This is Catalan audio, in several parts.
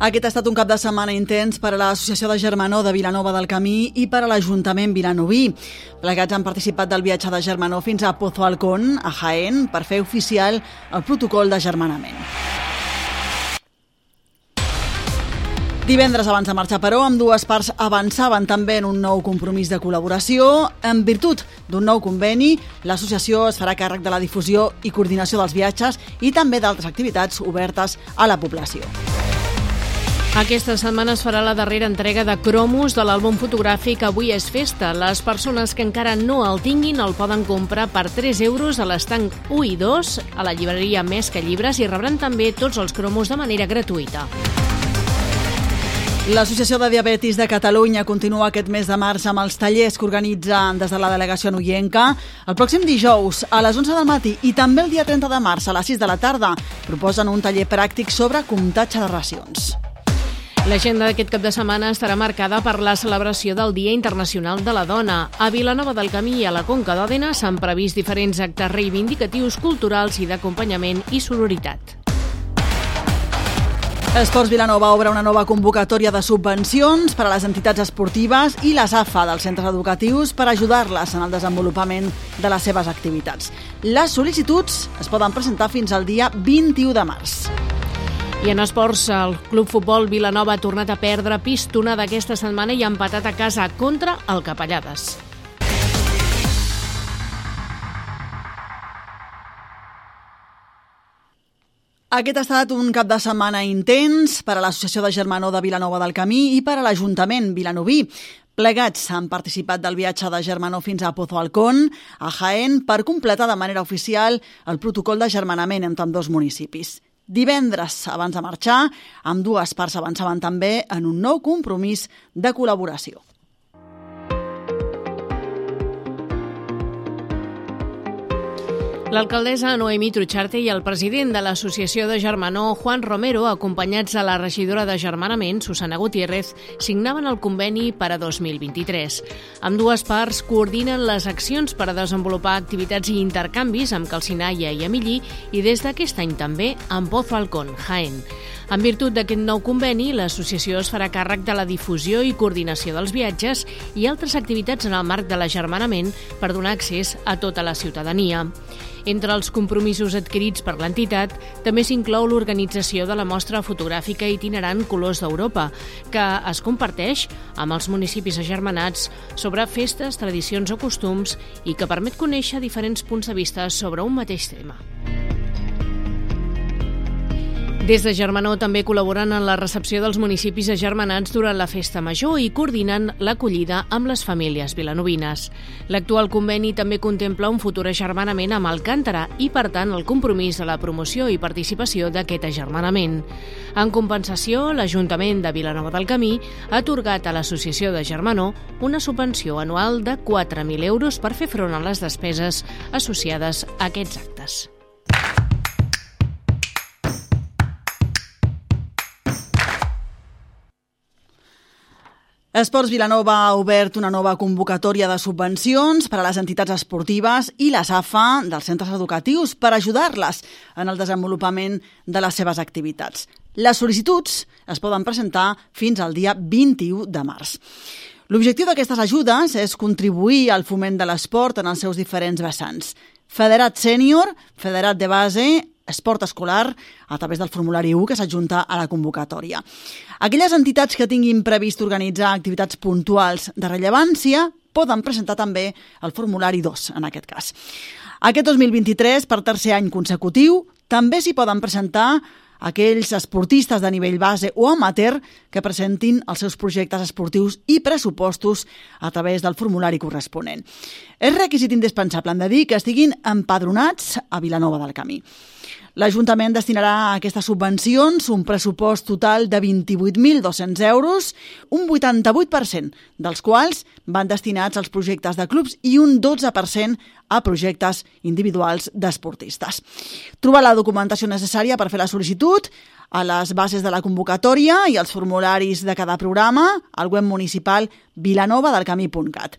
Aquest ha estat un cap de setmana intens per a l'Associació de Germanó de Vilanova del Camí i per a l'Ajuntament vilanoví. Plegats han participat del viatge de Germanó fins a Pozo Alcón, a Jaén, per fer oficial el protocol de germanament. Divendres abans de marxar, però, amb dues parts avançaven també en un nou compromís de col·laboració. En virtut d'un nou conveni, l'associació es farà càrrec de la difusió i coordinació dels viatges i també d'altres activitats obertes a la població. Aquesta setmana es farà la darrera entrega de cromos de l'àlbum fotogràfic Avui és festa. Les persones que encara no el tinguin el poden comprar per 3 euros a l'estanc 1 i 2 a la llibreria Més que Llibres i rebran també tots els cromos de manera gratuïta. L'Associació de Diabetis de Catalunya continua aquest mes de març amb els tallers que organitza des de la delegació noienca. El pròxim dijous, a les 11 del matí i també el dia 30 de març, a les 6 de la tarda, proposen un taller pràctic sobre comptatge de racions. L'agenda d'aquest cap de setmana estarà marcada per la celebració del Dia Internacional de la Dona. A Vilanova del Camí i a la Conca d'Òdena s'han previst diferents actes reivindicatius, culturals i d'acompanyament i sororitat. Esports Vilanova obre una nova convocatòria de subvencions per a les entitats esportives i les AFA dels centres educatius per ajudar-les en el desenvolupament de les seves activitats. Les sol·licituds es poden presentar fins al dia 21 de març. I en esports, el Club Futbol Vilanova ha tornat a perdre pistona d'aquesta setmana i ha empatat a casa contra el Capellades. Aquest ha estat un cap de setmana intens per a l'Associació de Germanó de Vilanova del Camí i per a l'Ajuntament vilanoví. Plegats han participat del viatge de Germanó fins a Pozo Alcón, a Jaén, per completar de manera oficial el protocol de germanament entre dos municipis. Divendres, abans de marxar, amb dues parts avançaven també en un nou compromís de col·laboració. L'alcaldessa Noemí Trucharte i el president de l'Associació de Germanó, Juan Romero, acompanyats de la regidora de Germanament, Susana Gutiérrez, signaven el conveni per a 2023. Amb dues parts coordinen les accions per a desenvolupar activitats i intercanvis amb Calcinaia i Emillí i des d'aquest any també amb Pozo Alcón, Jaén. En virtut d'aquest nou conveni, l'associació es farà càrrec de la difusió i coordinació dels viatges i altres activitats en el marc de l'agermanament per donar accés a tota la ciutadania. Entre els compromisos adquirits per l'entitat també s'inclou l'organització de la mostra fotogràfica itinerant Colors d'Europa, que es comparteix amb els municipis agermanats sobre festes, tradicions o costums i que permet conèixer diferents punts de vista sobre un mateix tema. Des de Germanó també col·laboren en la recepció dels municipis agermanats durant la festa major i coordinen l'acollida amb les famílies vilanovines. L'actual conveni també contempla un futur agermanament amb Alcàntara i, per tant, el compromís de la promoció i participació d'aquest agermanament. En compensació, l'Ajuntament de Vilanova del Camí ha atorgat a l'Associació de Germanó una subvenció anual de 4.000 euros per fer front a les despeses associades a aquests actes. Esports Vilanova ha obert una nova convocatòria de subvencions per a les entitats esportives i la SAFA dels centres educatius per ajudar-les en el desenvolupament de les seves activitats. Les sol·licituds es poden presentar fins al dia 21 de març. L'objectiu d'aquestes ajudes és contribuir al foment de l'esport en els seus diferents vessants. Federat sènior, federat de base, esport escolar a través del formulari 1 que s'adjunta a la convocatòria. Aquelles entitats que tinguin previst organitzar activitats puntuals de rellevància poden presentar també el formulari 2, en aquest cas. Aquest 2023, per tercer any consecutiu, també s'hi poden presentar aquells esportistes de nivell base o amateur que presentin els seus projectes esportius i pressupostos a través del formulari corresponent. És requisit indispensable, hem de dir, que estiguin empadronats a Vilanova del Camí. L'Ajuntament destinarà a aquestes subvencions un pressupost total de 28.200 euros, un 88% dels quals van destinats als projectes de clubs i un 12% a projectes individuals d'esportistes. Trobar la documentació necessària per fer la sol·licitud a les bases de la convocatòria i els formularis de cada programa al web municipal vilanovadelcamí.cat.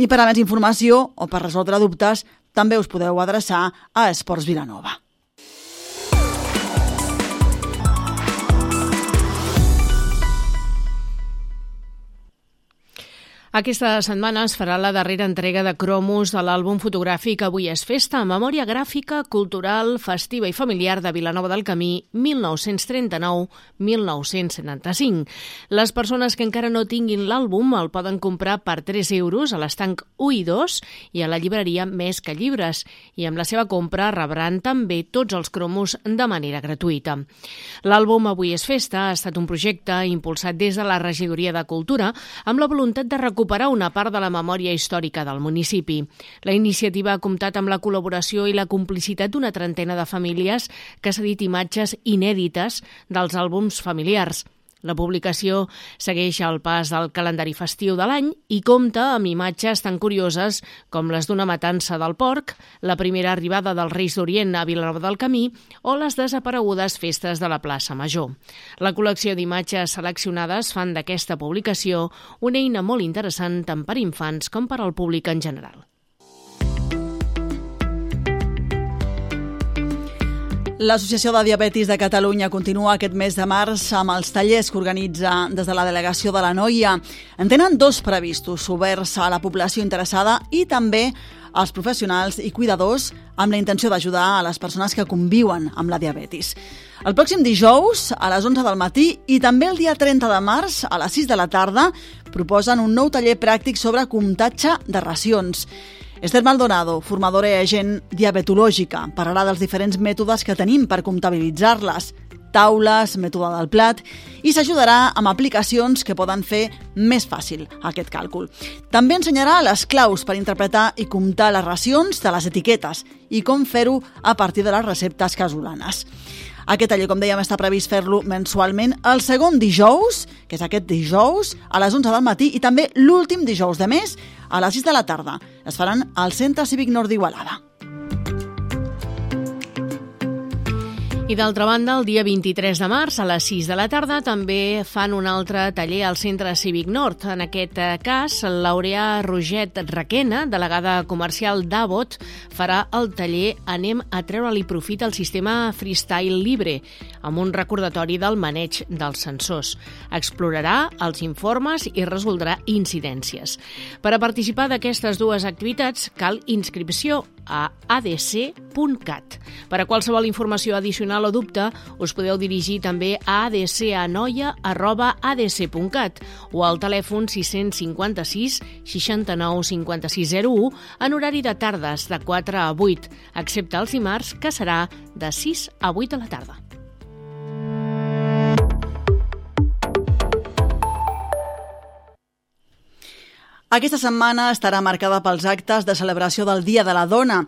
I per a més informació o per resoldre dubtes, també us podeu adreçar a Esports Vilanova. Aquesta setmana es farà la darrera entrega de cromos de l'àlbum fotogràfic Avui és festa, memòria gràfica, cultural, festiva i familiar de Vilanova del Camí 1939-1975. Les persones que encara no tinguin l'àlbum el poden comprar per 3 euros a l'estanc 1 i 2 i a la llibreria Més que Llibres i amb la seva compra rebran també tots els cromos de manera gratuïta. L'àlbum Avui és festa ha estat un projecte impulsat des de la Regidoria de Cultura amb la voluntat de recuperar recuperar una part de la memòria històrica del municipi. La iniciativa ha comptat amb la col·laboració i la complicitat d'una trentena de famílies que s'ha dit imatges inèdites dels àlbums familiars. La publicació segueix el pas del calendari festiu de l'any i compta amb imatges tan curioses com les d'una matança del porc, la primera arribada dels Reis d'Orient a Vilanova del Camí o les desaparegudes festes de la plaça Major. La col·lecció d'imatges seleccionades fan d'aquesta publicació una eina molt interessant tant per infants com per al públic en general. L'Associació de Diabetis de Catalunya continua aquest mes de març amb els tallers que organitza des de la delegació de la Noia. En tenen dos previstos, oberts a la població interessada i també als professionals i cuidadors amb la intenció d'ajudar a les persones que conviuen amb la diabetis. El pròxim dijous, a les 11 del matí, i també el dia 30 de març, a les 6 de la tarda, proposen un nou taller pràctic sobre comptatge de racions. Esther Maldonado, formadora i agent diabetològica, parlarà dels diferents mètodes que tenim per comptabilitzar-les, taules, mètode del plat, i s'ajudarà amb aplicacions que poden fer més fàcil aquest càlcul. També ensenyarà les claus per interpretar i comptar les racions de les etiquetes i com fer-ho a partir de les receptes casolanes. Aquest taller, com dèiem, està previst fer-lo mensualment el segon dijous, que és aquest dijous, a les 11 del matí, i també l'últim dijous de mes, a les 6 de la tarda. Es faran al Centre Cívic Nord d'Igualada. I d'altra banda, el dia 23 de març, a les 6 de la tarda, també fan un altre taller al Centre Cívic Nord. En aquest eh, cas, l'Aurea Roget Raquena, delegada comercial d'Avot, farà el taller Anem a treure-li profit al sistema Freestyle Libre, amb un recordatori del maneig dels sensors. Explorarà els informes i resoldrà incidències. Per a participar d'aquestes dues activitats cal inscripció a adc.cat. Per a qualsevol informació addicional o dubte, us podeu dirigir també a adcanoia.adc.cat o al telèfon 656 69 5601 en horari de tardes de 4 a 8, excepte els dimarts, que serà de 6 a 8 de la tarda. Aquesta setmana estarà marcada pels actes de celebració del Dia de la Dona.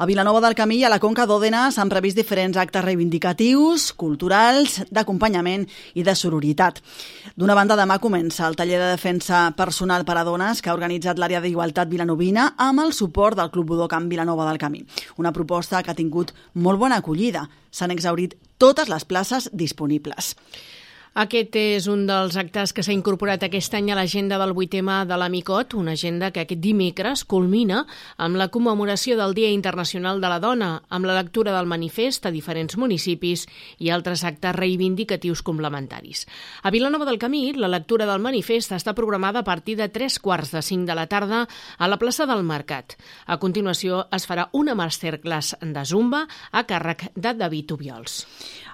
A Vilanova del Camí i a la Conca d'Òdena s'han previst diferents actes reivindicatius, culturals, d'acompanyament i de sororitat. D'una banda, demà comença el taller de defensa personal per a dones que ha organitzat l'àrea d'igualtat vilanovina amb el suport del Club Budocamp Vilanova del Camí. Una proposta que ha tingut molt bona acollida. S'han exaurit totes les places disponibles. Aquest és un dels actes que s'ha incorporat aquest any a l'agenda del 8M de l'Amicot, una agenda que aquest dimecres culmina amb la commemoració del Dia Internacional de la Dona, amb la lectura del manifest a diferents municipis i altres actes reivindicatius complementaris. A Vilanova del Camí, la lectura del manifest està programada a partir de tres quarts de cinc de la tarda a la plaça del Mercat. A continuació es farà una masterclass de Zumba a càrrec de David Ubiols.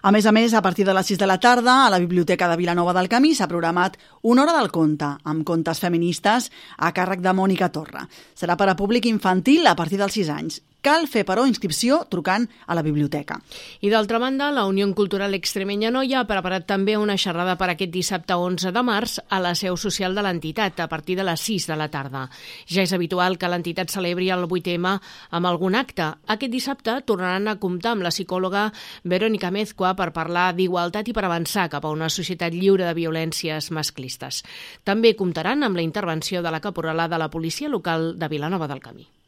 A més a més, a partir de les 6 de la tarda, a la Biblioteca de Vilanova del Camí s'ha programat una hora del conte, amb contes feministes a càrrec de Mònica Torra. Serà per a públic infantil a partir dels 6 anys Cal fer, però, inscripció trucant a la biblioteca. I d'altra banda, la Unió Cultural Extremenya Noia ha preparat també una xerrada per aquest dissabte 11 de març a la seu social de l'entitat a partir de les 6 de la tarda. Ja és habitual que l'entitat celebri el 8M amb algun acte. Aquest dissabte tornaran a comptar amb la psicòloga Verónica Mezcua per parlar d'igualtat i per avançar cap a una societat lliure de violències masclistes. També comptaran amb la intervenció de la caporala de la policia local de Vilanova del Camí.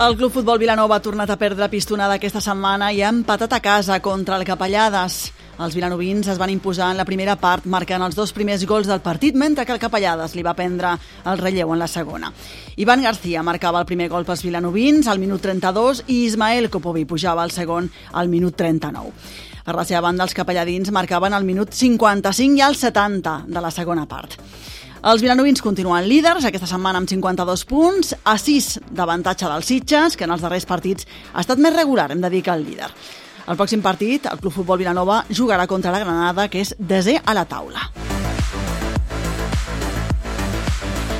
El Club Futbol Vilanova ha tornat a perdre pistonada aquesta setmana i ha empatat a casa contra el Capellades. Els vilanovins es van imposar en la primera part, marcant els dos primers gols del partit, mentre que el Capellades li va prendre el relleu en la segona. Ivan García marcava el primer gol pels vilanovins al minut 32 i Ismael Kopovi pujava el segon al minut 39. Per la seva banda, els capelladins marcaven al minut 55 i al 70 de la segona part. Els vilanovins continuen líders aquesta setmana amb 52 punts, a 6 d'avantatge dels Sitges, que en els darrers partits ha estat més regular, hem de dir que el líder. El pròxim partit, el Club Futbol Vilanova jugarà contra la Granada, que és desè a la taula.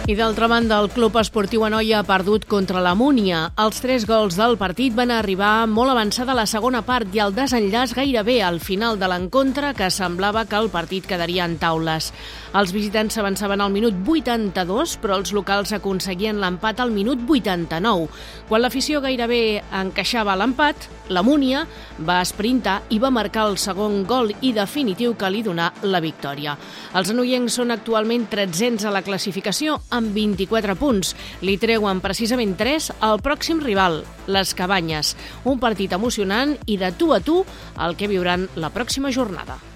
I d'altra banda, el Club Esportiu Anoia ha perdut contra la Múnia. Els tres gols del partit van arribar molt avançada la segona part i el desenllaç gairebé al final de l'encontre que semblava que el partit quedaria en taules. Els visitants s'avançaven al minut 82, però els locals aconseguien l'empat al minut 89. Quan l'afició gairebé encaixava l'empat, la Múnia va esprintar i va marcar el segon gol i definitiu que li donà la victòria. Els anoiencs són actualment 300 a la classificació amb 24 punts. Li treuen precisament 3 al pròxim rival, les Cabanyes. Un partit emocionant i de tu a tu el que viuran la pròxima jornada.